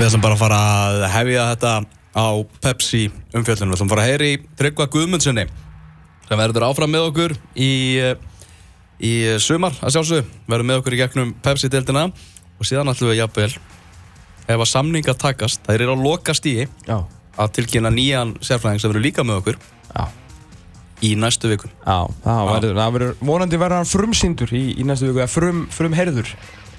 Við ætlum bara að fara að hefja þetta á Pepsi umfjöllunum. Við ætlum að fara að heyri Tryggva Guðmundssoni sem verður áfram með okkur í, í sumar að sjálfsög. Verður með okkur í gegnum Pepsi-deltina og síðan ætlum við jafnvel ef að samninga takast, það er á loka stíi Já, að tilkynna nýjan sérfræðing sem verður líka með okkur já, í næstu vikun. já, það verður, vonandi verður hann frumsýndur í, í næstu viku, frum, frumherður.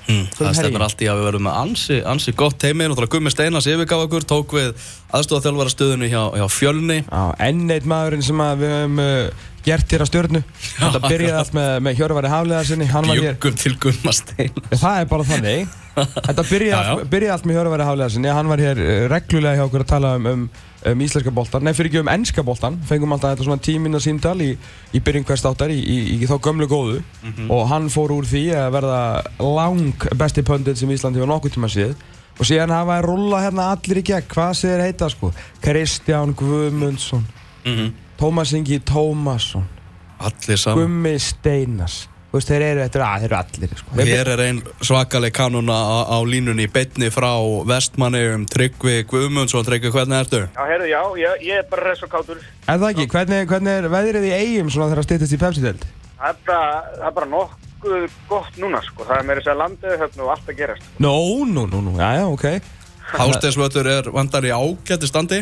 Mm, það herji. stefnir allt í að við verðum með ansi, ansi gott það er Gummi Steinas yfirgaf okkur tók við aðstofað stöðinu hjá, hjá fjölni Já, enn eitt maðurinn sem að við höfum uh, gert hér að stjörnu. Þetta byrjaði allt með, með Hjörvari Hafleðar sinni, hann var hér. bjöggum til Gumma Steinas Það er bara þannig. Þetta byrjaði, allt- byrjaði allt með Hjörvari Hafleðar sinni, hann var hér uh, reglulega hjá okkur að tala um, um, um íslenska boltan, nei fyrir ekki um ennska boltan, fengum alltaf þetta svona tíminna síndal í, í byrjun hvers þáttar í, í, í, þá gömlu góðu. Og hann fór úr því að verða lang besti pöndit sem Íslandi var nokkuð tíma síð og síðan hafa að rulla hérna allir í gegn, hvað sé þeir heita sko, Kristján Guðmundsson, mm Tómas Ingi Tómasson, Allir saman. Gummi Steinas, veist þeir eru, þetta eru, að, þeir eru allir sko. Hér er einn svakaleg kanuna á, á línunni í beinni frá vestmanni um Tryggvi Guðmundsson Tryggvi, hvernig ertu? Já, heyrðu, já, ég, ég er bara res og kátur. Er það ekki? Hvernig, hvernig er veðrið í eigum svona þegar að styttast í Pepsi-delt? Það er bara, það er bara nokkuð gott núna, sko. Það er meira að landið höfn og allt að gerast. Nó, nú, nú, nú, já, já, ok. Hásteinsvöllur er vandar í ágætti standi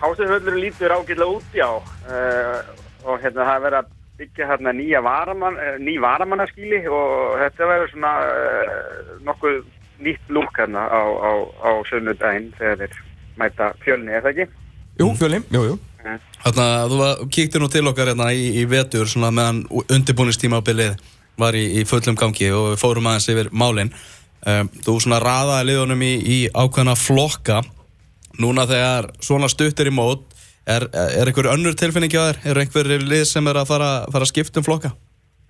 Hástöðsvöllur lítur ágætlega út, já. Uh, og hérna, það er verið að byggja hérna nýja varamann, uh, ný varamannaskíli og þetta verður svona uh, nokkuð nýtt lúk hérna á, á, á sunnudaginn þegar þeir mæta fjölni, er það ekki? Jú, fjöli, jú, jú. Þannig að þú kíktir nú til okkar hérna í, í vetur svona meðan undirbúinistímabilið var í, í fullum gangi og við fórum aðeins yfir málin um, Þú svona raðaði liðunum í, í ákveðna flokka Núna þegar svona stutt er í mót er, er einhver önnur tilfinning á þér? Er einhver lið sem er að fara, fara að skipta um flokka?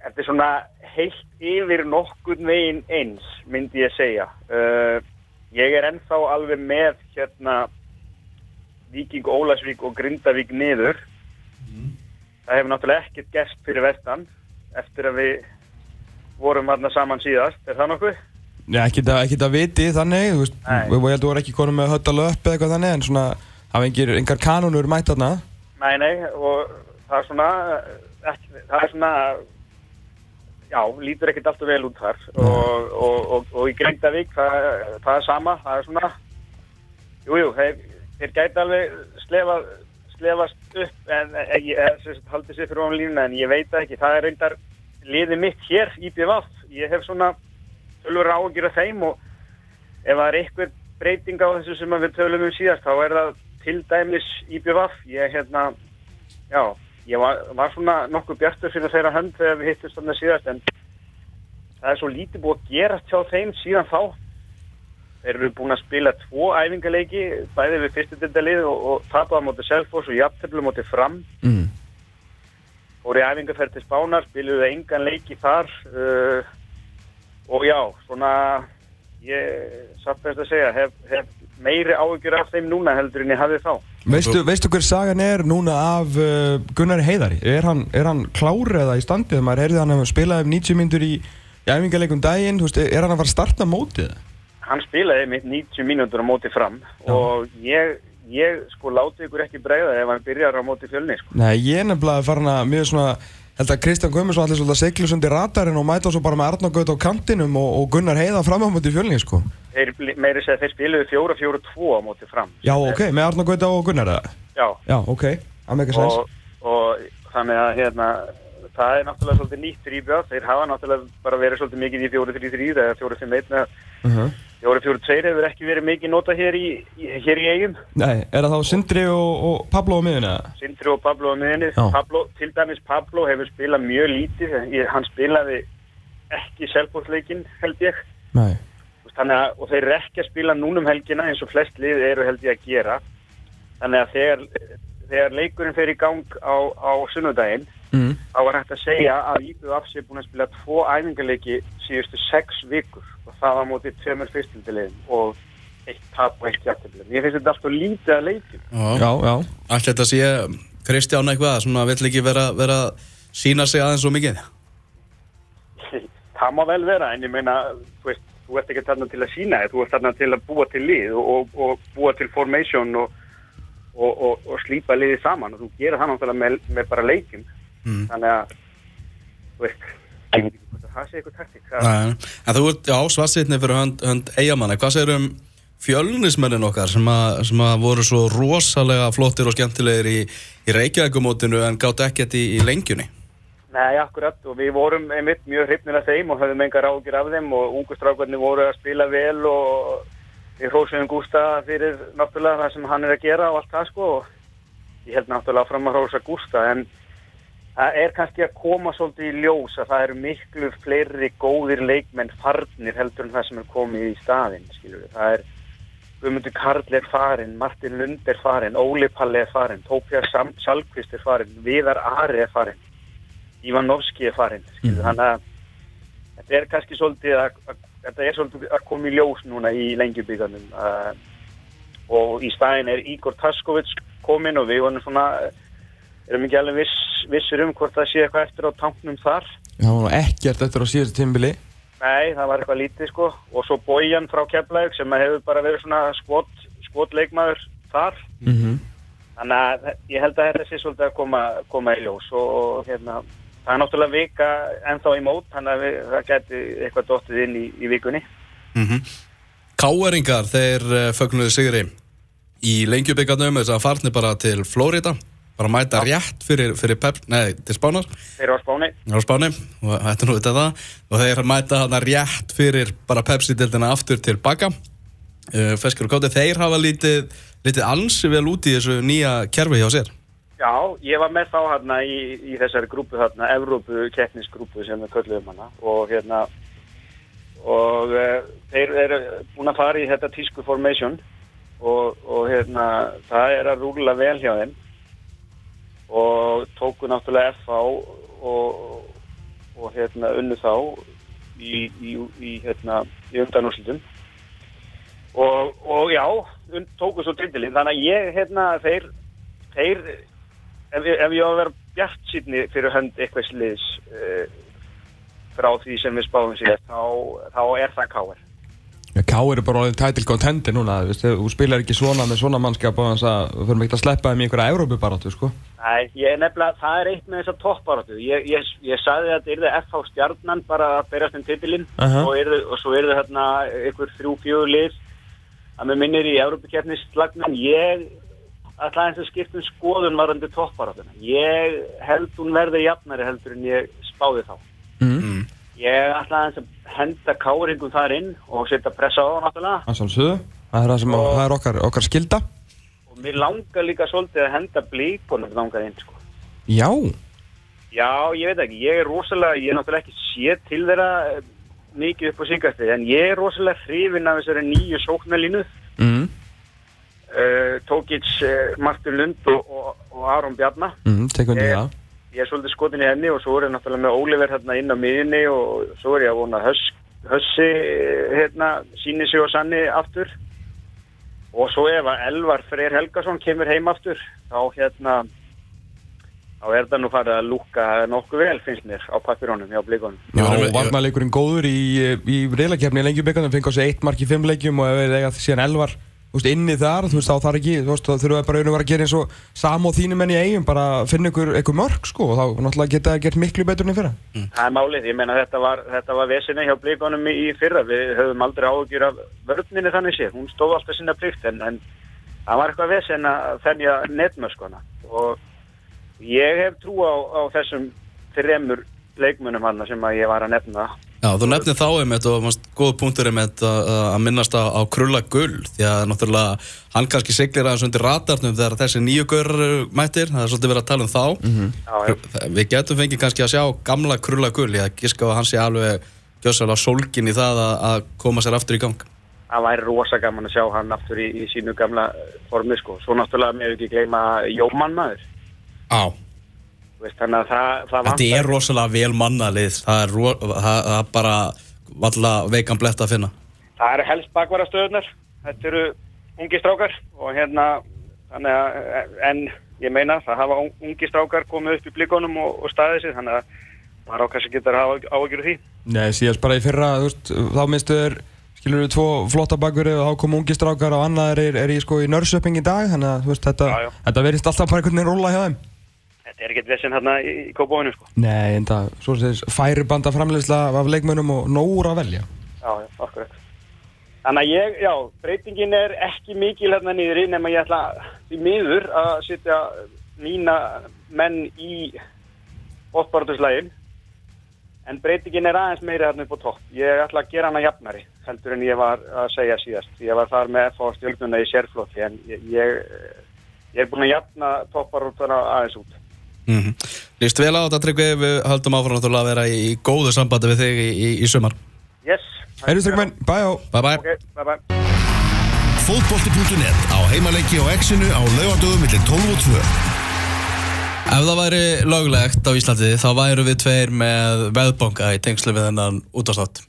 Þetta er svona heilt yfir nokkurn veginn eins, myndi ég segja. Uh, ég er ennþá alveg með hérna Víking Ólasvík og Grindavík niður. Það hefur náttúrulega ekkert gerst fyrir vestan eftir að við vorum hérna saman síðast. Er það nokkuð? Það, ekki það viti þannig, þú veist, Nei. og ég held að þú er ekki konum með hötta löp eða eitthvað þannig, en svona, það var engir, engar kanonur mætt þarna. Nei, nei, og það er svona, ekki, það er svona, já, lítur ekkert alltaf vel út þar. Og, og, og, og í Grindavík, það, það er sama, það er svona, jú, jú, þeir, þeir gæti alveg slefa, slefast upp en ég hef haldið sér fyrir ofan línuna en ég veit ekki, það er reyndar liðið mitt hér í BVF, ég hef svona tölur ágjur af þeim og ef það er eitthvað breyting á þessu sem við tölum um síðast þá er það til dæmis í BVF ég hérna, já ég var, var svona nokkuð bjartur fyrir þeirra hönd þegar við hittist þannig síðast en það er svo lítið búið að gerast hjá þeim síðan þá þeir eru búin að spila tvo æfingaleiki bæði við fyrstu dildalið og, og tapaða móti Selfoss og jafnteflu móti fram Mm. fóru í æfingarferð til Spánar, spiluðu engan leiki þar uh, og já, svona ég satt best að segja, hef, hef meiri áhyggjur af þeim núna heldur en ég hafði þá. Veistu, veistu hver sagan er núna af uh, Gunnar Heiðari? Er hann, er hann klár eða í standið? Maður heyrði hann að spila um 90 myndur í, æfingarleikum daginn, veist, er hann að fara að starta mótið? Hann spilaði mitt 90 mínútur á móti fram og ég, ég sko láti ykkur ekki bregða ef hann byrjar á móti fjölni sko. Nei, ég er nefnilega farin að mjög svona held að Kristján Guðmundsson allir svolítið að segla sundi radarinn og mæta svo bara með Arna Gaut á kantinum og, og Gunnar Heiða fram á móti fjölni, sko. Þeir, meiri segja þeir spiluðu 4-4-2 á móti fram. Já, ok, með Arna Gaut og Gunnar, eða? Já, Já, ok, að mega sens. og, og þannig að hérna, það er náttúrulega svolítið nýtt rýbjörn, þeir hafa náttúrulega bara verið svolítið mikið í 4-3-3 eða 4-5-1 eða -huh. 4-4-2 hefur ekki verið mikið notað hér í, í, hér í eigum. Nei, er það þá Sindri og, og Pablo á miðunni? Sindri og Pablo á. Pablo, til dæmis Pablo hefur spilað mjög lítið, ég, hann spilaði ekki selbóðsleikin held ég. Nei. Þannig að, og þeir eru ekki að spila núna um helgina eins og flest lið eru held ég að gera. Þannig að þegar, þegar leikurinn fer í gang á, á sunnudaginn, Mm. þá var hægt að segja að Íbjöð Afsi er búin að spila tvo æfingarleiki síðustu sex vikur það var mótið tveimur fyrstildilegin og eitt tap og eitt jættilegin. Ég finnst þetta alltaf lítið að leikin. Já, já. Allt þetta sé Kristján eitthvað svona vill ekki vera, vera sína sig aðeins svo mikið það má vel vera en ég meina, þú veist, þú ert ekki þarna til að sína þig, þú ert þarna til að búa til lið og, og, og búa til formation og, og, og slípa liðið saman og þú gerir það náttúrulega með, með bara leikjum Mm. þannig að þú veist, að það sé eitthvað taktík En þú ert á svarsitni fyrir hönd, hönd eigamanna. Hvað segir um fjölnismennin okkar sem, að, sem að voru svo rosalega flottir og skemmtilegir í, í Reykjavíkumótinu en gátt ekkert í, í lengjunni? Nei, akkurat og við vorum einmitt mjög hrifnir af þeim og höfðum engar ágjur af þeim og ungu strákarnir voru að spila vel og við hrósum Gústa fyrir náttúrulega það sem hann er að gera og allt það sko og ég held náttúrulega fram að hrósa Gústa en það er kannski að koma svolítið í ljós að það eru miklu fleiri góðir leikmenn farnir heldur en það sem er komið í við, það er Guðmundur Karl er farin, Martin Lund er farin, Óli Palli er farin, Tópjar Salkvist er farin, Viðar Ari er farin Ivanovski er farin mm. þannig að þetta er kannski svolítið að, að, þetta er svolítið að koma í ljós núna í lengjubíkanum uh, og í staðin er Igor Taskovits komin og við vonum svona erum ekki alveg viss, vissir um hvort það sé eitthvað eftir á tanknum þar Já, ekkert eftir á síðastu tímbili. Nei, það var eitthvað lítið sko og svo Bojan frá Keflavík sem hefur bara verið svona skot, skotleikmaður þar Mm -hmm. Þannig að ég held að þetta sé svolítið að koma, koma í ljós og, og hérna, það er náttúrulega vika ennþá í mót, þannig að við, það geti eitthvað dottið inn í, í vikunni. Mm -hmm. Káeringar, þeir uh, fögnuðu sigri í lengjubíkarnum þess að farnir bara til Flórida bara mæta rétt fyrir, fyrir pep, nei, til Spánar. Þeir eru á spáni. á Spáni og þetta er nú þetta það. Og þeir mæta þarna rétt fyrir bara Pepsi-dildina aftur til baka. Uh, Feskur og Káti, þeir hafa lítið lítið ansi vel út í þessu nýja kerfi hjá sér. Já, ég var með þá hérna í, í þessari grúpu hérna, Evrópu keppnisgrúpu sem við köllum hana. Og hérna og uh, þeir eru búin að fara í þetta tísku formation. Og, og hérna það er að rúla vel hjá þeim og tóku náttúrulega FH og, og hérna unnu þá í, í, í hérna í undanúrslutum og, og já, tóku svo tindilinn þannig að ég hérna þeir, þeir ef, ef ég á að vera bjart sýtni fyrir hönd eitthvað sliðs uh, frá því sem við spáum sér þá, þá er það káir Já, K eru bara orðin title contender núna, þú veist, þú spilar ekki svona með svona mannskap og þannig að við fyrir ekki að sleppa þeim í einhverja Európubaráttu, sko. Nei, ég er nefnilega, það er eitt með þessa toppáratu. Ég, ég, ég sagði að þetta yrði FH stjarnan bara að berast um titilinn Aha. og, yrði, og svo yrði hérna ykkur þrjú, fjögur lið að með minnir í Európa-keppnislagnan. Ég ætla eins að skipta um skoðun varandi toppáratuna. Ég held hún verði jafnari heldur en ég spáði þá. Mm. Ég ætla eins að henda káringum þar inn og setja pressa á það náttúrulega. Það er sjálfsögðu, það er, það sem, Og- það er okkar, okkar skilda. Og mér langar líka svolítið að henda blíkonum langar inn, sko. Já, Já, ég veit ekki, ég er rosalega, ég er náttúrulega ekki séð til þeirra eh, mikið upp á síkastið, en ég er rosalega hrifin af þessari nýju sóknarlínu, mm. uh, Tókic, uh, Martin Lund og, og, og Aron Bjarnar. Mm, tekum við það. Ég er svolítið skotin í henni og svo er ég náttúrulega með Óliver hérna inn á miðinni og svo er ég að vona Höss, Hössi hérna síni sig og sanni aftur. Og svo ef að Elvar Freyr Helgason kemur heim aftur, þá hérna, þá er það nú farið að lúka nokkuð vel, finnst mér, á pappirónum hjá blikunum. Já, og varnarleikurinn góður í, í reylakefni í lengjubíkarnum, fengi á sig eitt mark í fimm leikjum og ef við eiga síðan elvar veist, inni þar, þú veist, þá þarf ekki, þú veist, þá þurfum við bara auðvitað að gera eins og sam og þínum enn í eigum, bara finna ykkur, ykkur mörg, sko, og þá náttúrulega geta það gert miklu betur enn í fyrra. Það er málið, ég meina þetta var, var vesinni hjá blikunum í, fyrra, við höfum aldrei áhugjur af vörfninni þannig séð, hún stóð alltaf sinna plikt en, en það var eitthvað vesin að þennja netmörskona og ég hef trú á, á þessum þremur leikmunum hann sem að ég var að nefna Já, þú nefnir þá einmitt og mannst, góð punktur einmitt að, að minnast á, á krulla gull því að náttúrulega hann kannski siglir aðeins undir ratarnum þegar þessi nýju gaur eru mættir, það er svolítið verið að tala um þá. Já, já. Við getum fengið kannski að sjá gamla krulla gull, ég giska á að hann sé alveg gjössalega sólkin í það að, að koma sér aftur í gang. Það væri rosa gaman að sjá hann aftur í, í sínu gamla formi sko, svo náttúrulega með ekki gleyma Jómann maður. Á, veist, þannig að það, það þetta er rosalega vel mannalið. Það er, ro, það, það er bara valla veikan blett að finna. Það eru helst bakvarastöðunar, þetta eru ungi strákar og hérna, þannig að, en ég meina það hafa un- ungi strákar komið upp í blikonum og, og staðið sér, þannig að maður á kannski getur að hafa áhugjur því. Nei, síðast bara í fyrra, þú veist, þá minnstu þér skilur við tvo flotta bakverði og þá kom ungi strákar og annar er, er í, sko, í nörsöping í dag þannig að þú veist, þetta, þetta verðist alltaf bara einhvern veginn rúla hjá þeim Þetta er ekkert vesinn hérna í, í kópáinu sko. Nei, en það, svo sem þess, færibanda framleiðsla af leikmönnum og nógur að velja Já, já, akkurat. Þannig að ég, já, breytingin er ekki mikil hérna niður í nema ég ætla í miður að setja mína menn í bóttbáraturslægin en breytingin er aðeins meiri hérna upp á topp. Ég ætla að gera hana jafnari heldur en ég var að segja síðast. Ég var þar með FH stjórnuna í sérflótti en ég, ég, ég er búin að jafna toppbárutuna aðeins út. Mm Lýst vel á þetta Tryggvi, við höldum áfram náttúrulega að vera í, í góðu sambandi við þig í, í, í sumar. Yes. Heyrðu strykkmenn, bæjó Bye bye. Ok, bye bye. Fótbolti.net á heimaleiki á Exinu á laugardögum millir 12 og 2 Ef það væri löglegt á Íslandi þá væru við tveir með veðbanka í tengslu við þennan útastátt.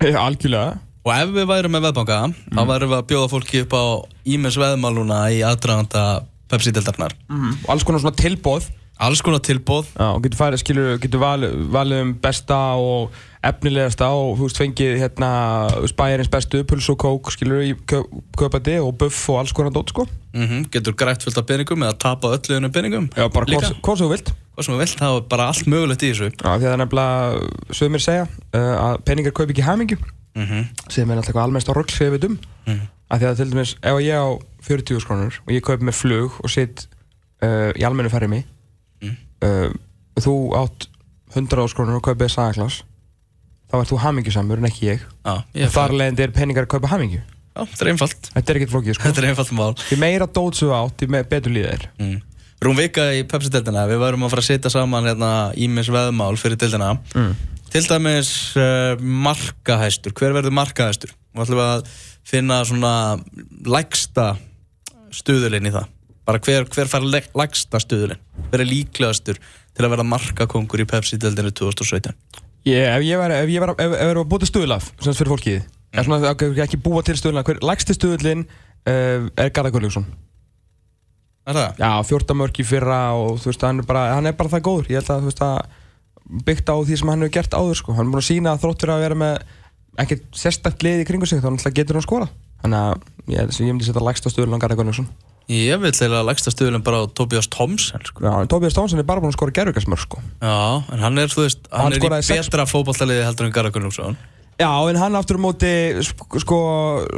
Algjörlega Og ef við værum með veðbanka, þá værum við að bjóða fólki upp á ímins veðmál núna í aðdraganda Pepsi-dildarnar. og alls konar svona tilbóð Alls konar tilbóð. Já, og getur farið, skilur, getur valið, valið um besta og efnilegasta og þú veist, fengið hérna spæjarins bestu, puls og kók, skilur, í kö- kaupandi og buff og alls konar dót, sko. Mm Getur grætt fullt af peningum eða tapa öllu unum peningum. Já, bara hvað hvað sem þú vilt. Hvað sem við vilt, það er bara allt mögulegt í þessu. Já, því að það er nefnilega, sögumir segja, uh, að peningar kaup ekki hamingju, Mm sem er eitthvað almennst á rögl, sem við veitum. Mhm. Af því að til dæmis, ef ég á 40 skrónur og ég kaup með flug og sitt uh, í almennu ferri mig. Uh, þú átt 100 skrónur og kaupið sagaklas, þá ert þú hamingjusamur en ekki ég. Já, ég Og þar leðandi er peningar að kaupa hamingju. Já, þetta er einfalt. Þetta er ekkert flókið, sko. Þetta er einfalt mál. Því meira dót sem þú átt, því betur líða þér. Mm. Rúm vika í Pepsi-dildina, við varum að fara að setja saman hérna ímis veðmál fyrir dildina. Mm. Til dæmis uh, markahæstur, hver verður markahæstur? Og ætlum við að finna svona lægsta stuðulinn í það. Bara hver, hver fær lægsta stuðulinn? Hver er líklegastur til að verða markakongur í Pepsi-dildinu 2017? Ég, ef ég væri að búa til stuðlaf sem fyrir fólkið mm. er svona ekki búa til stuðlaf hver lægsti stuðlinn uh, er Garðar Gunnlaugsson Er það? já 14 mörg í fyrra og þú veist hann er bara hann er bara það góður ég held að þú veist að byggt á því sem hann hefur gert áður sko hann er búin að sína að þrótt fyrir að vera með ekkert sérstakt lið í kringu sig þá getur hann skora þannig að ég, ég myndi setja lægsta stuðlan Garðar Gunnlaugsson Ég vil eða lægsta stuðulinn bara á Tobias Thompson, sko. já Tobias Stónsson er bara búin að skora gerðugasmörg sko Já, en hann er, þú veist, Hann hann, er í sex- betra fótballtaliði heldur en Garðar Gunnlaugsson. Já, en hann aftur á móti sko, sko,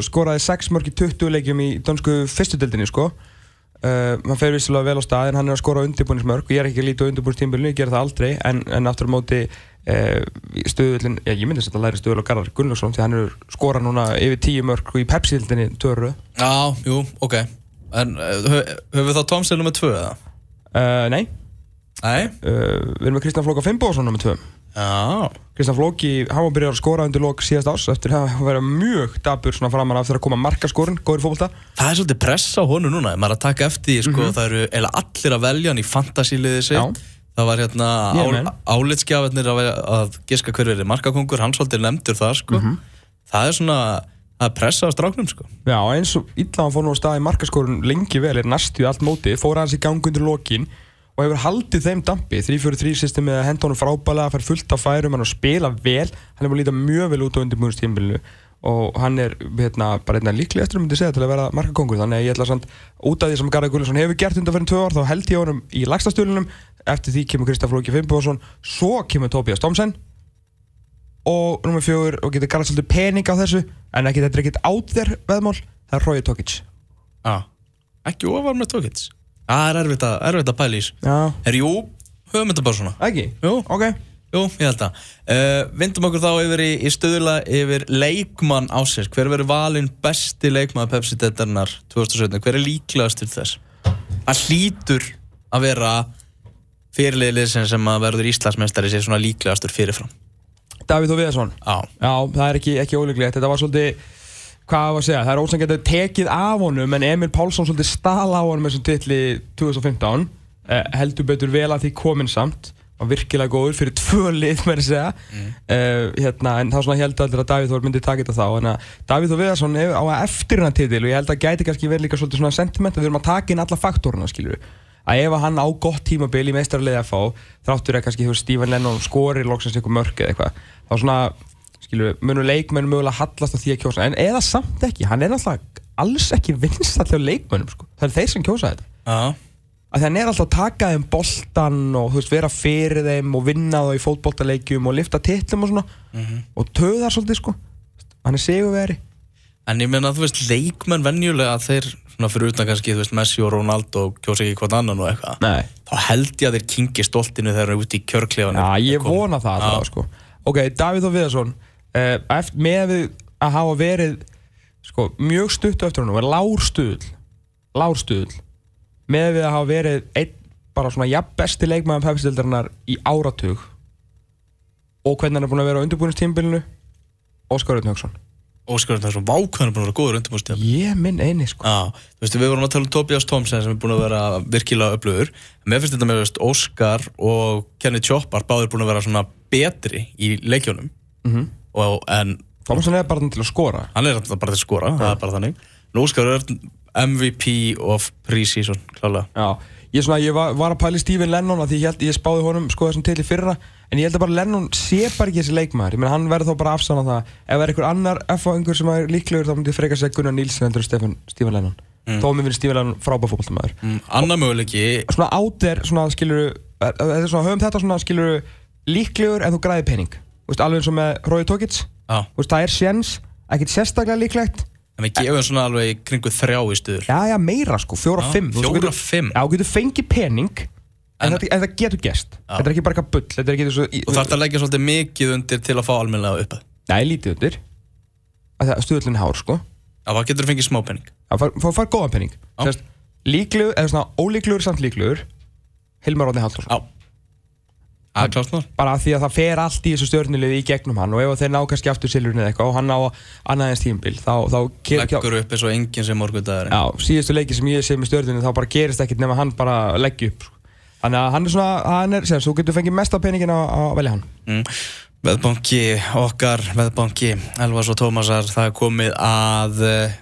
skoraði 6 mörg í 20 leikjum í dönsku fyrstudildinni sko. uh, hann fer vissilega vel á stað en hann er að skora undirbúinismörg og ég er ekki að líta á undirbúinistímbilinu, ég ger það aldrei en, en aftur á móti uh, stöðullin, ég myndi að þetta læri stöðull á Garðar Gunnlaugsson því hann er skora núna yfir 10 mörg í Pepsi-dildinni törru Já, jú, ok En hö- höfum við þá Thompson nummið tvö eða? uh, Nei, Nei? Uh, við erum með Kristján Flóka Fimboðsson nr. 2 Já. Kristján Flóki, hann var byrjað að skora undir lok síðast ás eftir að vera mjög dabur svona framan af þegar að koma markaskorun, góður fótbolta. Það er svolítið pressa á honu núna. Maður er að taka eftir sko Það eru eða allir að velja hann í fantasíliði sitt. Já. Það var hérna Ég er með. álitskjafarnir að, að giska hver verið markakongur. Hann svolítið nefndur það, sko. Það er svona Er pressa á stráknum, sko. Já, eins og illa hann fór nú á stað í markaskorun lengi vel, er næstu allt mótið, fór hans í gang undir lokin og hefur haldið þeim dampi. 3-4-3 systemið að henda honum frábælega fær fullt af færum, hann að spila vel hann er búin að líta mjög vel út á undirbúinstímbilinu og hann er hérna, bara einna líklegastur myndi segja til að vera markakongur þannig að ég ætla samt út af því sem Garðar Gullarsson hefur gert undan fyrir tvö ár þá held ég honum í lagstastjólunum eftir því kemur Kristaf Flóki Fimboðsson svo kemur Tobias Tomsen og nummer fjögur og getur garðað svolítið pening á þessu en ekki þetta er ekkert át þér veðmál það er Rói Tokic. Já. Ekki ofar með tókits Það er erfitt að, erfitt að pæla í þessu. Já. Er jú, höfum þetta bara svona. Ekki? Jú. Ok. Jú, ég held að. Uh, Vindum okkur þá yfir í, í stöðula yfir leikmann ásins Hver verður valinn besti leikmann Pepsi Dedarnar 2017? Hver er líklegast til þess? Það hlýtur að vera fyrirliðið sem að verður Íslandsmeistari sé svona líklegastur fyrirfram Davíð og Viðarsson. Já, Já, það er ekki, ekki ólíklegt. Þetta var svolítið Hvað var að segja? Það er ósann getið tekið af honum en Emil Pálsson svolítið stala á honum með þessum titli 2015 eh, heldur betur vel að því komin samt. Var virkilega góður fyrir tvö lið með að segja. Eh, hérna, en þá svona held allir að Davíð Þór myndi taka þetta þá. En að Davíð Þór Viðarsson á að eftir hennar titil og ég held að gæti kannski verið líka svolítið svona sentiment að við erum að taka inn alla faktoruna skilur að ef að hann á gott tímabil í meistarlega FH þráttur að kannski þú veist Stephen Lennon skori loksins einhver mörk eða eitthvað þá svona skilur, munur leikmenn mögulega hallast á því að kjósa en eða samt ekki, hann er náttúrulega alls ekki vinstall hjá leikmennum sko. það er þeir sem kjósa þetta. Já, að hann er alltaf að taka þeim boltan og þú veist, vera fyrir þeim og vinna þá í fótboltaleikjum og lifta titlum og svona og töðar svolítið sko. Hann er sigurveri en ég meina, þú veist, leikmenn venjulega þeir, svona fyrir utan kannski, þú veist, Messi og Ronaldo kjósa ekki hvort annan og eitthvað Nei. þá held ég að þeir kingi stoltinu þegar þeir eru úti í kjörklefanum Já, ég vona það Já. alltaf, sko. Ok, Davíð og Viðarsson uh, eftir, með við að hafa verið sko, mjög stuttu eftir hann og lárstuðl lárstuðl með við að hafa verið einn bara svona jafn besti leikmaðan pepstildarinnar í áratug og hvernig hann er búin að vera á undirbúinistímbilinu Óskar Örn Hauksson Óskar þessum vákvæðan er búin að vera góður undirbúrstíð Ég minn eini sko. Já, þú veist, við vorum að tala um Tobias Thompson sem er búin að vera virkilega öflugur. Mér finnst þetta með, veist, Óskar og Kenny Choppar báðir búin að vera svona betri í leikjónum Mhm. og, en Thompson er bara til að skora. Hann er bara til að skora, það er bara þannig. En Óskar er MVP of pre-season, klálega. Já, ég, svona, ég var, var að pæli Stephen Lennon að ég, held, ég spáði honum sko þessum til í fyrra en ég held að bara Lennon sé bara ekki þessi leikmaður. Ég menn hann verður þá bara afsann á það. Ef það er einhver annar F-eingur sem er líklegur þá myndi ég freka segja Gunnar Nílsen endur Stephen Lennon. Þó mér finnst Stephen Lennon frábæð fótballtamaður mm, Annar möguleiki, svona áter, svona skilur þetta svona, höfum þetta svona skilur líklegur en þú græði pening. Þú veist, alveg eins og með Rói Tókits já, það er séns, ekkert sérstaklega líklegt. En við gefum svona alveg kringu þrjá í stuður já, já, meira sko, fjóra, Já, fimm. Þú veist, þú fjóra, getur- fimm. Já, þú getur fengið pening En, En- þetta, en það getur gerst. Þetta er ekki bara eitthvað bull Þetta er ekki þessu og þarf það að leggja svolítið mikið undir til að fá almennilega upp Nei, lítið undir. Að Það er hár, sko. Já, þá getur þú fengið smá penning Það far, góðan pening. Já. Sest, Líklegur, eða svona ólíklegur samt líklegur Hilmar Róðni Halldórsson. Já, það er mál. Bara af því að það fer allt í þessu stjórnulegði í gegnum hann Og ef þeir ná kannski aftur silurinn eða eitthvað Og hann á annaðins tímabil Þá, þá ger, Leggur upp eins og enginn sem morgundagur Já, síðustu leiki sem ég sé með stjórnunni Þá bara gerist ekkert nema hann bara leggja upp sko. Þannig að hann er svona hann er, sem, Þú getur fengið mesta peningin á að velja hann. Mm. Veðbanki, okkar veðbanki, Elvas og Tómasar það er komið að eh,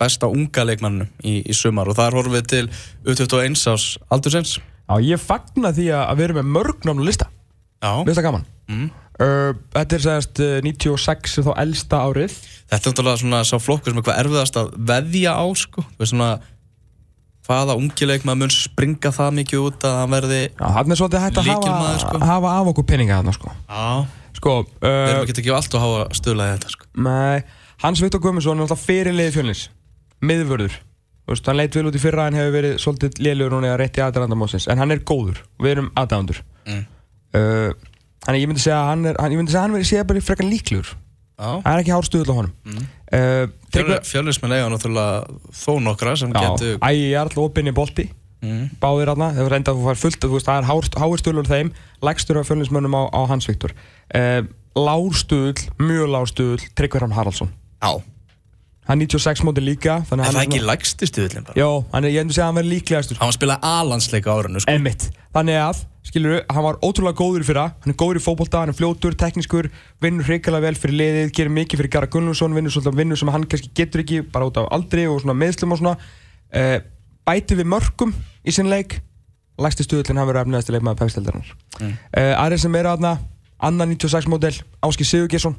besta unga leikmannum í, í sumar og þar horfum við til U21 ás aldursins. Já, ég fagna því að við erum með mörg námnu lista. Já, það gaman. Mm. uh, Þetta er segast uh, 96 er þá elsta árið. Þetta er náttúrulega svona sá flokkur sem er hvað erfiðast að veðja á sko, við svona hvaða ungi leikmann mun springa það mikið út að hann verði hann er að Lykilmaður, sko. hafa af okkur peninga þarna sko. Sko, við erum uh, ekki ekki allt að hafa stöðlaði þetta sko. Nei, Hans Viktor Guðmundsson er alltaf fyrirliði fjölnins Miðvörður. Þú veist, Hann leit vel út í fyrra en hefur verið svolítið lélugur núna að rétti aðdærandamósins En hann er góður og við erum aðdærandur Mm. uh, Þannig ég myndi segja að hann er hann, Ég myndi segja að hann verið séð bara frekar líklegur Það er ekki hár stuðl á honum. Mm. uh, Tryggvi- fjölusmenn eiga náttúrulega þó nokkra sem Já, getur æ, ég er alltaf opinn í bolti. Mm. báðir aðna, þeir reynda að þú fær fullt þú veist, það er hár, háirstuðlur þeim lægstur af fjölinsmönnum á, á Hans Viktor uh, Lárstuðl, mjög lárstuðl Tryggverðan Haraldsson. Já, hann er 96 móti líka en að það er ekki lægsti stuðlinn bara? Jó, hann er, ég endur segja að hann verður líklegastur. Hann var að spila alansleika á árinu sko. Emmitt, þannig að, skilur hann var ótrúlega góður í fyrra, hann er góður í fótbolta hann er fljótur, teknískur, vinnur hrikalega vel fyrir liðið, gerir mikið fyrir Gara Gunnlaugsson vinnur svolítið vinnur sem hann kannski getur ekki bara út af aldri og svona meðslum og svona. Uh, bæti við mörgum í sinn leik. Lægsti stuðullin hann verður efniðasti leikmaður pefsteldarinnar Mm. uh, aðrið sem eru aðna annan 96 módel, Áski Sigurgesson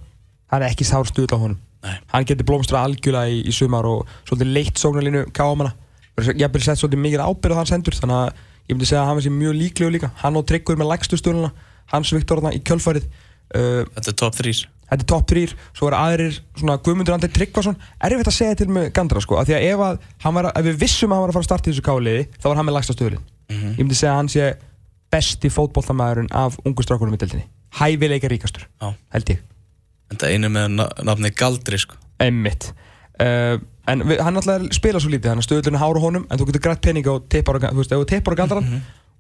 það er ekki sár stuðull á honum Nei. hann getur blómstra algjörlega í, í sumar og svolítið leitt sóknarlínu káamana ég hef sett svolítið mikið ábyrð á hans hendur þannig að ég myndi segja að hann sé mjög líklegur líka. Hann og Tryggur með lægstu stjórnuna hans Viktor þarna í kjölfarið. Uh, Þetta er top 3 þetta er top 3 svo er aðrir svona Guðmundur Andri Tryggvason. Erfitt að segja til með Gandra sko af því að ef, að var, ef við vissum að hann var að fara að starta í þessu káliði þá var hann með lægsta stöðlin Mhm. ég myndi segja að hann sé besti fótboltamæðurinn af ungu strákunum í deildinni. Hæfileika ríkastur held ég Þetta einu með na nafni Galdri sko. Einmitt. Uh, En við, hann alltaf spila svo lítið að stöðlunni hára honum En þú getur grætt pening og tippar og, þú veist, þú tippar og galdar hann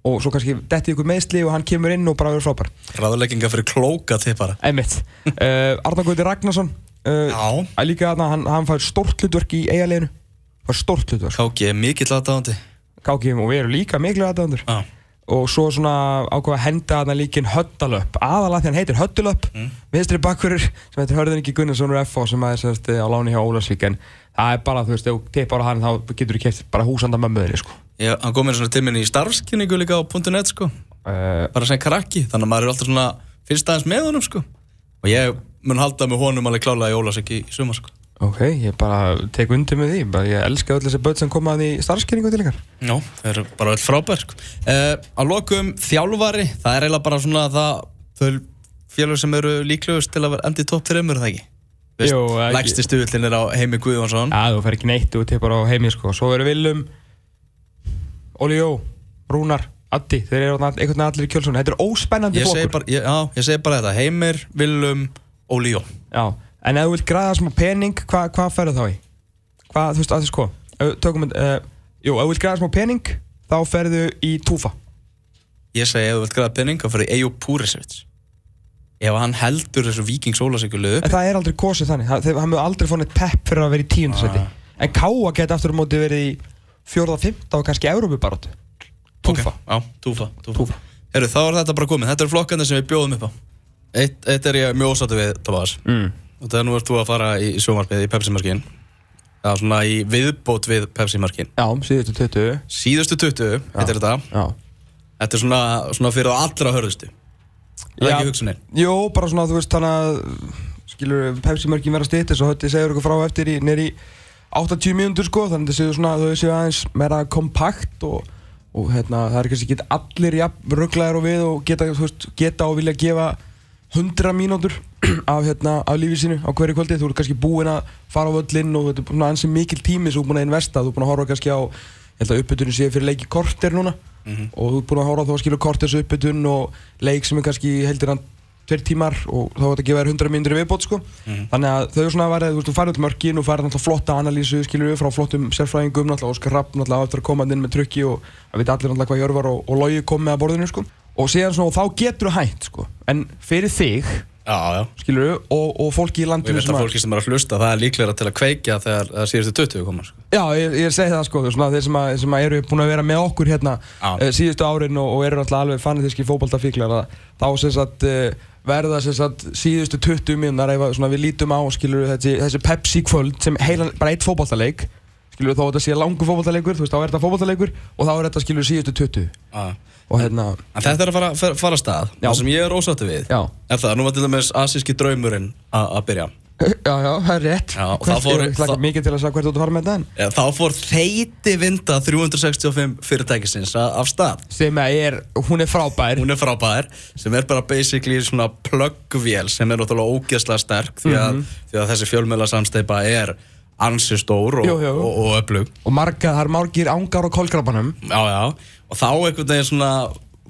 Og svo kannski detti ykkur meðsli Og hann kemur inn og bara verður frábær. Ráðlegginga fyrir klóka tippara. Einmitt. Uh, Arnar Gauti Ragnarsson uh, Já. að Líka þarna, hann, hann fær stórt hlutverk í eigaleginu Fær stórt hlutverk. KG er mikill aðdáðandi KGM og við erum líka miklu aðdæðandur Já Og svo svona ákvað að henda þarna líkin Höddalöp Aðalega því hann heitir Höddalöp Mm. Vinstri bakverður sem heitir Hörðin ekki Gunnarsson úr FH sem er sérst, á láni hjá Ólarsvík En það er bara, þú veist, ef þú tippar á hann þá getur þú keft bara húsanda mömmuðinni sko. Ég, Hann kom með svona til minni í starfskynningu líka á .net sko uh, Bara sem krakki Þannig að maður er alltaf svona Fyrst aðeins með honum sko Og ég mun halda með honum alveg klálega í Ólasík í sumar sko. Ok, ég bara tek undir með því, bara ég elska öll þessi börn sem koma að því starfskynningu til ykkar. Já, það eru bara öll frábær sko. uh, Að lokum þjálfari Það er eiginlega bara svona það þau félög sem eru líklegust til að vera endi topp 3 er það ekki? Jú, ekki. Lægsti stuðullin er á Heimi Guðjónsson Já, þú fer ekki neitt, þú tekur á heimi sko. Svo eru Willum, Óli Jó, Rúnar, Addi, þeir eru einhvern veginn allir í kjölsunni. Þetta er óspennandi ég segi, bara, ég, já, ég segi bara þetta Heimir, Willum, Óli Jó Já, en ef þú vilt græða smá pening, hva, hvað ferðu þá í? Hvað, þú veist, að þess hvað? Ef- Tökum við, uh, jú, ef þú vilt græða smá pening, þá ferðu í Túfa. Ég segi ef þú vilt græða penning þá fyrir Eyjó Púrisevits Ef hann heldur þessu Víkings Ólasíkuleg upp En það er aldrei kosið þannig, það, hefur aldrei fór neitt pepp fyrir að vera í tíundasæti. Ah. En Káa geti aftur á móti verið í fjórða, fymta og kannski Európubaróttu. Túfa. Ok, Já, túfa, túfa. Heru, þá er þetta þetta er. Og nú ert þú að fara í, í sjómarpið í Pepsi-markin Það er svona í viðbót við Pepsi-markin Já, síðustu 20. Síðustu 20, heitir þetta Já. Þetta er svona, svona fyrir það allra hörðustu Það er ekki hugsunin Jó, bara svona, þú veist, þannig að skilur, Pepsi-mörkin vera stýttis og hötti segjur ykkur frá eftir í nýri 80 mínútur sko, þannig að það séu aðeins meira kompakt og, og hérna, það er kannski ekki allir jafn rugglaðir og við og geta, veist, geta og vilja gefa 100 mínútur af, hérna, af lífið sínu á hverju kvöldi, þú ert kannski búinn að fara á völlinn og þetta er svona ansi mikil tími sem þú ert búinn að investa, þú ert búinn að horfa kannski á ég að uppbytunni sé fyrir leiki korter núna. Og þú ert búinn að horfa á þá að skilja korters uppbytun og leik sem er kannski heldur hann tveir tímar og þá var þetta að gefa þér 100 mínútur viðbót sko. þannig að þau svona var þú veist, þú færði út mörkin og færði náttúrulega flotta analýsu skilur við frá flottum sérfræðingum náttúrulega Óskar Rapp á eftir að koma inn með tryggi og það veit allir náttúrulega hvað Jörvar og, og Logi kom með að borðinu sko. Og síðan svona, og þá getur þú hægt sko. en fyrir þig Já, já skilur við og, og fólki í Og ég landinu veit að fólki sem er að hlusta, það er líklega til að kveikja þegar það síðustu 20 koma sko. Já, ég, ég segi það sko, svona, þeir sem, að, sem að eru búin að vera með okkur hérna Já. uh, síðustu árin og, og eru náttúrulega alveg fanatíski fótballtafíklar að þá sem sagt uh, verða sem sagt síðustu 20 minnar ef við lítum á skilur þessi, þessi Pepsi kvöld sem heilan, bara eitt fótballtaleik skilur þó að þetta sé langu fótballtaleikur þú veist þá er þetta fótballtaleikur og þá er þetta skilur síðustu 20 Já og hérna, En þetta er að fara, fara, fara stað. Já. Það sem ég er ósáttu við já. Er það, nú var til dæmis asíski draumurinn að byrja. Já, já, það er rétt. Já, Hvert- fór- Ég það- mikið til að segja hvert þú ert að fara með þetta en Þá fór þeiti vinda 365 fyrirtækisins af stað. Sem er, hún er frábær. Hún er frábær Sem er bara basically svona pluggvél Sem er náttúrulega ógeðslega sterk Því að, því að þessi fjölmjöla samsteipa er ansi stór og, og, og öflug. Og marga, það er margir ángar á kolkrabanum. Já, já, og þá einhvern veginn svona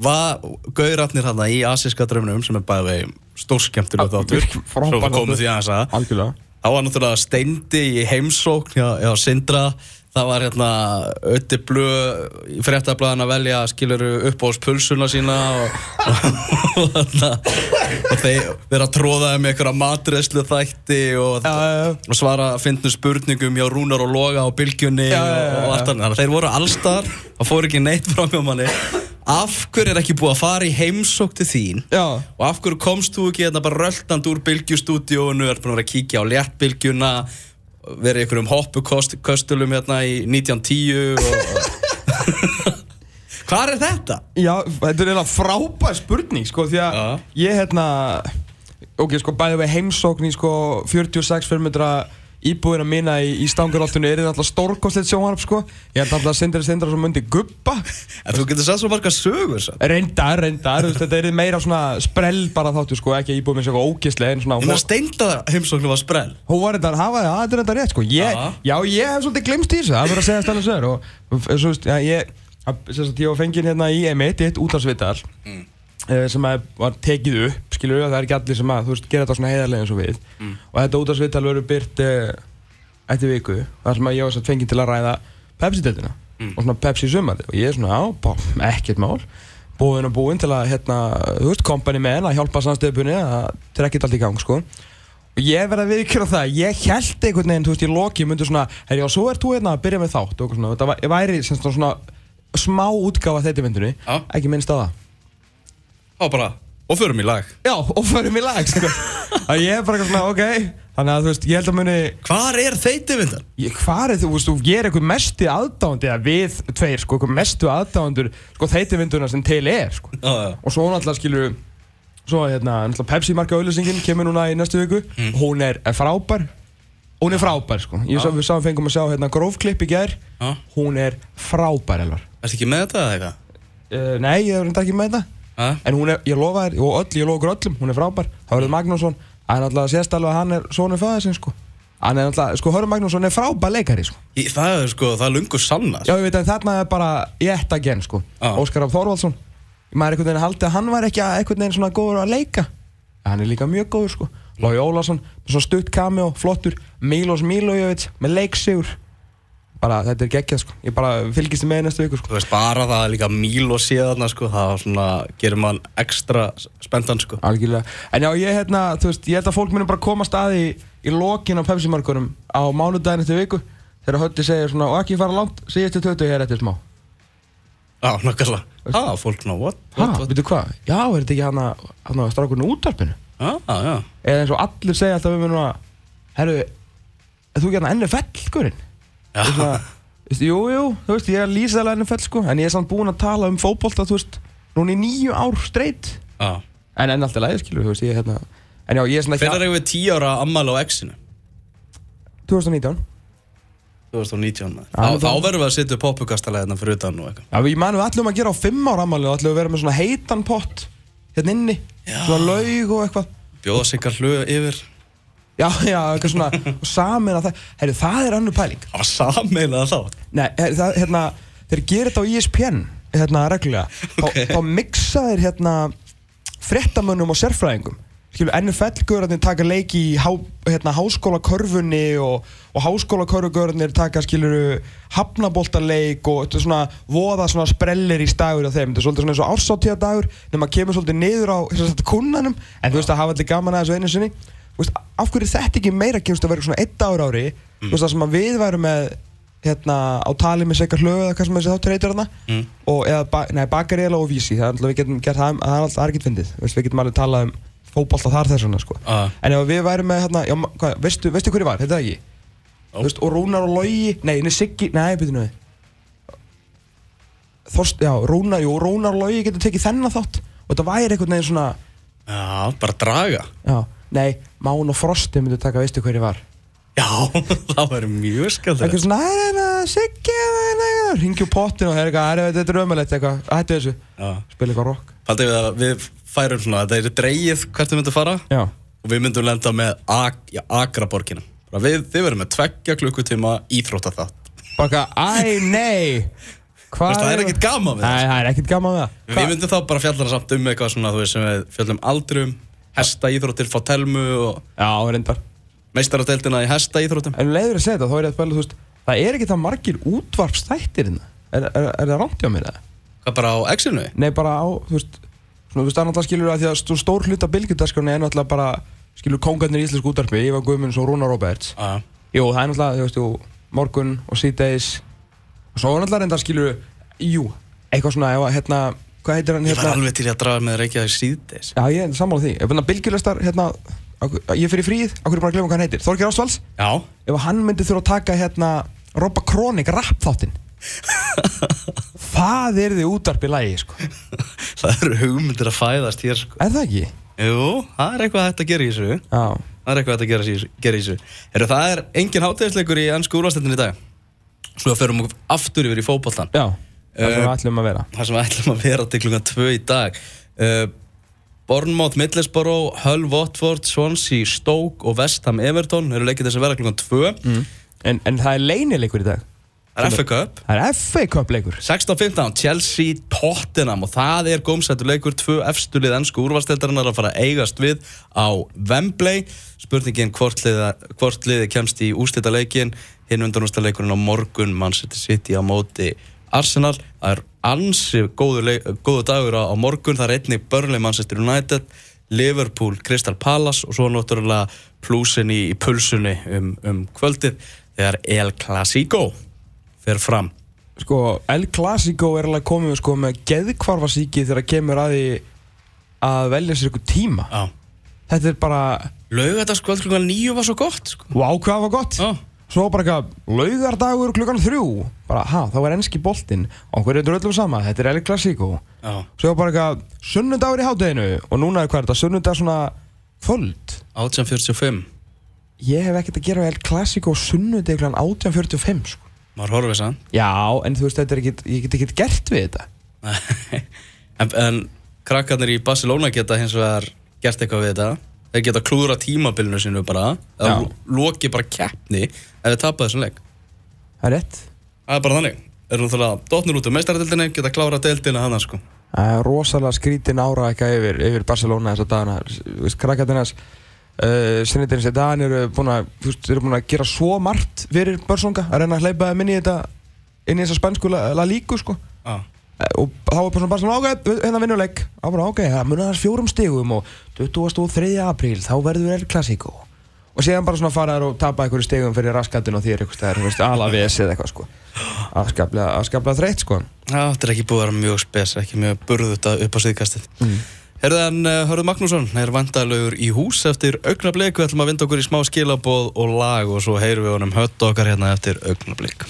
var gauratnir hérna í asíska draumunum sem er bæði stórskemmtileg Já, þáttur. virk- frábær svo þáttur. því að. Algjörlega. Þá var náttúrulega steindi í heimsókn hjá, hjá Sindra það var hérna ötti blöð í fréttablaðan að velja skiluru upp á pulsuna sína og, og, og, og þeir vera að tróða um einhverja matreðslu þætti og, Já, já, og svara fyndnum spurningum hjá Rúnar og Loga á bylgjunni Já, og, og allt annað. Að þeir voru allstar það fór ekki neitt frá mjög manni. Af hverju er ekki búið að fara í heimsók til þín? Og af hverju komst þú ekki hérna bara röltand úr bylgjustúdíónu er búin að vera að kíkja á léttbylgjuna verið í einhverjum hoppuköstulum hérna í 1910 og... Hvað er þetta? já, þetta er eiginlega frábær spurning sko, því að ég hérna ok, sko, bæði við heimsókn í sko 46 fyrir íbúðina mína í, í stanguráltunni er þetta alltaf stórkostlegt sjónvarp sko ég held alltaf að Sindri Sindra sem myndi guppa En þú getur sagt svo marga sögur samt. reyndar, reyndar, þetta er meira svona sprell bara þáttu sko, ekki að íbúð mér sér eitthvað ógislega en svona Ég meina steinda heimsóknu var sprell Hún var þetta að hafa það, er þetta rétt sko ég, Já. Ég hef svolítið glemst í þessu, það verður að segja stæðlega sögur og, svo veist, já, ég að- sem sagt, ég var fenginn hérna í M1 eitt útarsvital mm. Sem að var tekið upp, skilur við, það er ekki allir sem að, þú veist, gera þetta svona heiðarlega eins og við. Og þetta útarsvital verður byrt uh, eftir viku, þar sem að ég var satt fenginn til að ræða Pepsi-deltina og svona Pepsi sumandi og ég er svona, já, bá, ekkert mál. Búinn og búinn til að, hérna, þú veist, kompani með að hjálpa samstöðbunni að trekkja allt í gang, sko. Og ég verði að viðkjöra það, ég held einhvern veginn, þú veist, í loki myndi svona, og svo ert þú hérna að byrja með þátt. Og svona, þetta væ- væri sem svona smá útgáfa þetta myndunni, Já. ekki minnst á það. Þá bara, og förum í lag Já, og förum í lag, sko. að ég er bara eitthvað svona, ok, þannig að þú veist, ég held að muni, Hvar er þeiti vindan? ég, hvað er þú, veist, ég er eitthvað mesti aðdáðandi, eða við tveir, sko, eitthvað mestu aðdáðandur, sko, þetta mynduna sem til er, sko. Já, já og svo náttúrulega skilur svo hérna, náttúrulega Pepsi marka auðlýsingin kemur núna í næstu viku Mm. hún er, frábær hún er frábær sko ég við sáum fengum að sjá hérna grófklipp í Já. hún er frábær Elvar Ertu ekki með þetta eða eitthvað? uh, nei, ég er ekki með þetta? En hún er, ég lofa þér, og öll, ég lofa okkur öllum hún er frábær, þá verður Magnússon það er náttúrulega sést alveg að hann er sonur fæðið sinn sko hann er náttúrulega, sko Hörður Magnússon er frábær leikari sko Í- Það er sko, það er lungu sanna Já, ég veit að þarna er bara ég ætta genn, sko. Já. Óskar Af Þorvaldsson. Maður er einhvern veginn haldið að hann var ekki einhvern veginn svona góður að leika. Hann er líka mjög góður, sko. Lói svona stutt cameo, flottur. Milos Milojevic, með leiksigur. Bara, þetta er geggjað, sko. Ég bara fylgist með næstu viku, sko. Þú veist, bara það er líka míl og séðarna sko, það svona, gerir mann ekstra spenntan sko. Algjörlega. En já, ég, hérna, þú veist, ég held að fólk muni bara komast að í, í lokin á Pepsi-markunum á mánudaginn eftir viku. Þegar Hötti segir svona, og ekki fara langt, síðustu 20 hér eftir smá. Já, nokkarlega. Ha, fólk ná, what? Hæ, veitu hvað? Já, er þetta ekki hann að strákurinn útarpinu? Já, já. eða eins og allir segja alltaf um mér núna herru, er þú ekki hérna NFL Já, Veistu, jú, þú veist, ég er lýsið alveg NFL sko en ég er samt búinn að tala um fótbolta, þú veist núna í nýju ár streitt já. en enn alltaf lægir, skilur, þú veist, ég er hérna en já, ég er svona ekki Hvernig erum við 10 ára ammali á X-inu? 2019 2019 maður. Já, Þá, þá verðum við að setja upp poppukastalega hérna fyrir utan og eitthvað. já, við manum við ætlum að gera á 5 ára ammali og ætlum við að vera með svona heitan pott hérna inni, svona laug og eitthvað Bjóða sig að hluga yfir. Já, já, eitthvað svona og samin að það, herru, það er önnur pæling. Það var sammeilað þá. Nei, her- það, hérna, þeir gerir þetta á ESPN hérna reglulega. Þá, Ok. þá mixa þeir hérna frettamönnum og sérfræðingum. Skilur, NFL-görðarnir taka leiki í há, hérna, háskólakörfunni og, og háskólakörfugörðarnir taka skiluru hafnaboltaleik og þetta er svona voða svona sprellir í stagur af þeim, þetta er svolítið svona eins og ársáttíða dagur nema kemur svolítið niður á sem veist af hverju er þetta ekki meira kemst að vera svona eitt ár ári? Þú veist það sem við værum með hérna á tali með sekar hlögu eða hvað sem þessi þáttur heitir þarna. Mm. og eða ba nei, Bakarela og Vísi. Það er alltaf við getum gert það, það alltaf argitt fyndið. Við getum alveg talað um fótbolta þar þess vegna sko. Ah. en ef við værum með hérna, já, hvað, veistu, veistu hverju var, þetta ekki? Þú veist, og Rúnar og Logi, nei, nei, Siggi nei, byrju nú við. Þorst, já, Rúnar, jú, Rúnar og Logi getur tekið þennan þátt. Og þetta væri einhvern veginn svona Já, bara draga. já, nei, Mán og Frosti myndu taka, veistu hverju var? Já, það væri mjög skemmt. eitthvað svona, nei, nei, nei, Siggi ringju pottin og það er eitthvað, "Æ, þetta er ömulegt eitthvað, hættu þessu, spila eitthvað rock. Haldið við að við færum svona, þetta er dreigið hvert við myndum fara. Já, og við myndum lenda með Ak Akraborgina. Við, þið verðum með tveggja klukkutíma íþrótta þátt. baka, æ, nei. Hvað Það er ekkert gaman við nei, það. það er ekkert gaman við það. Við myndum þá bara fjalla samt um eitthvað svona, þú veist, sem við fjöllum aldrum, hesta íþróttir, fá telmu og já, reyndar meistarateldina í hesta íþróttum. en um leiður að segja þetta, þá er ég að spila, þú veist það er ekki það margir útvarpstættir hérna er, er, er það rámt hjá mér eða? Hvað bara á X-inu? nei, bara á, þú veist svona, þú veist, það er náttúrulega skilur að því að stó- stór hluta bylgjudaskrani er náttúrulega bara skilur kóngarnir í íslensku útvarpi, Ívar Guðmunds og Rúnar Roberts Já. Jú, það er náttúrulega, þú veist, jú, morgun og síðdeis og svo er náttúrulega reynda skilur jú, eitthvað svona, ef að, hérna, hvað heitir hann Ég var hérna? alveg til í að draga með Reykjavík síðdeis. Já, ég er sammála því, ef hann bylgjulestar, hérna, á- ég fyrir fríð, á hverju bara að glemma hvað hann heitir, Þorgir Ásvalds, Já. ef hann myndi þurfa að taka, hérna, Robba Kronik rap þáttinn, það er því útvarpi lægi, sko, Það eru hugmyndir að fæðast hér, sko. er það ekki? Jú, það er eitthvað að gera í þessu. Já, Það er eitthvað að í þessu. Gera í þessu. Heru, það er engin hátegisleikur í ennsku úrvastendin í dag. Svo ferum við aftur yfir í fótbollan. já, það Eh, við ætlum að vera. Það sem við ætlum að vera til klukkan 2 í dag. Uh, Bournemouth, Middlesbrough, Hull, Watford, Swansea, Stoke og West Ham, Everton eru leikir þess að vera klukkan 2. Mm. En, en það er leynileikur í dag, Það er FA Cup. það er FA Cup leikur. 16-15, Chelsea, Tottenham og það er gómsættur leikur, tvö efstu lið ennsku úrvarsteldarinnar að fara að eigast við á Wembley. Spurningin hvort liði, kemst í úslita leikin, hinn undanústa leikurinn á morgun, Manchester City á móti Arsenal. Það er ansi góður, leik, góður dagur á, á morgun, það er einnig Burnley, Manchester United, Liverpool, Crystal Palace og svo náttúrulega plúsin í, í pulsunni um, um kvöldið þegar El Clasico fer fram. sko, El Clasico er alveg komið sko, með geðkvarfasíki þegar kemur að því að velja sér ykkur tíma Já. þetta er bara, Laugardagskvöld klukkan nýju var svo gott sko. wow hvað var gott Já. Svo bara eitthvað laugardagur klukkan þrjú. Bara, ha, þá er enski boltinn. Okkur er þetta öllum sama, þetta er El Clasico. Já, svo bara eitthvað sunnudagur í hátteginu og núna er hvað er þetta, sunnudag svona kvöld? 1845 ég hef ekkert að gera El Clasico sunnudag kl. 18.45 sko. Maður horfið sann já, en þú veist, þetta er ekkert ég get ekkert gert við þetta. En, en krakkarnir í Barcelona geta hins vegar gert eitthvað við þetta Þeir geta klúðra tímabilinu sinu bara eða loki bara keppni ef þeir tapa þessum leik. Það er rétt. Það er bara þannig. Erum þú það dotnir út um meistaradildinni geta klára deildina hana sko. Það er rosalega skrítin ára eitthvað yfir, yfir Barcelona þess að dagana krakkarnirnas uh, sinniðinins í daginn eru búin að eru búin að gera svo margt fyrir Börsonga að reyna að hleypa inn í þetta inn í þessa spænsku la, la líku sko. Eh, og þá er bara svona ok, hérna vinnuleik þá bara ok, það munið þess fjórum stigum og 23. apríl, þá verður El Clasico. Og síðan bara svona fara þær og tapa einhverju stigum fyrir raskatinn og þér eitthvað stæðar, þú veist, alaves eða eitthvað sko. Afskaplega, þreytt sko. Þetta er ekki búið að vera mjög spes ekki mjög burðut upp á síðkastið. Mm. Herðan, uh, Hörður Magnússon er vandalegur í hús eftir augnablik. Við ætlum að vinda okkur í smá skilaboð og lag og svo heyrum við honum hött okkar hérna eftir augnablik